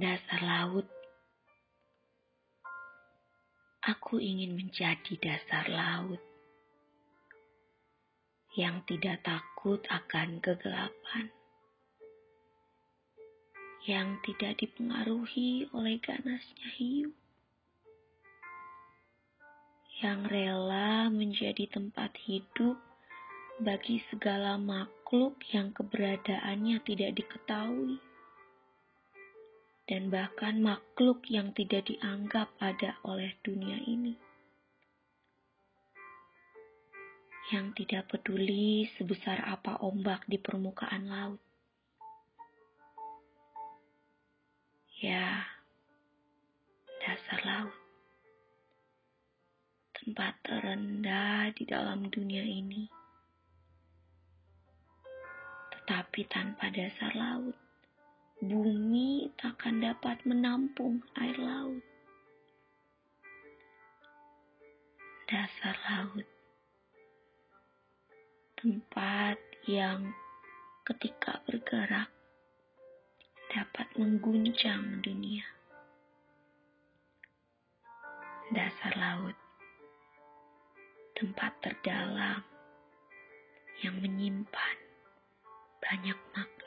dasar laut. Aku ingin menjadi dasar laut yang tidak takut akan kegelapan, yang tidak dipengaruhi oleh ganasnya hiu, yang rela menjadi tempat hidup bagi segala makhluk yang keberadaannya tidak diketahui, dan bahkan makhluk yang tidak dianggap ada oleh dunia ini, yang tidak peduli sebesar apa ombak di permukaan laut. Ya, dasar laut, tempat terendah di dalam dunia ini. Tapi tanpa dasar laut, bumi takkan dapat menampung air laut. Dasar laut, tempat yang ketika bergerak dapat mengguncang dunia. Dasar laut, tempat terdalam yang menyimpan banyak makna.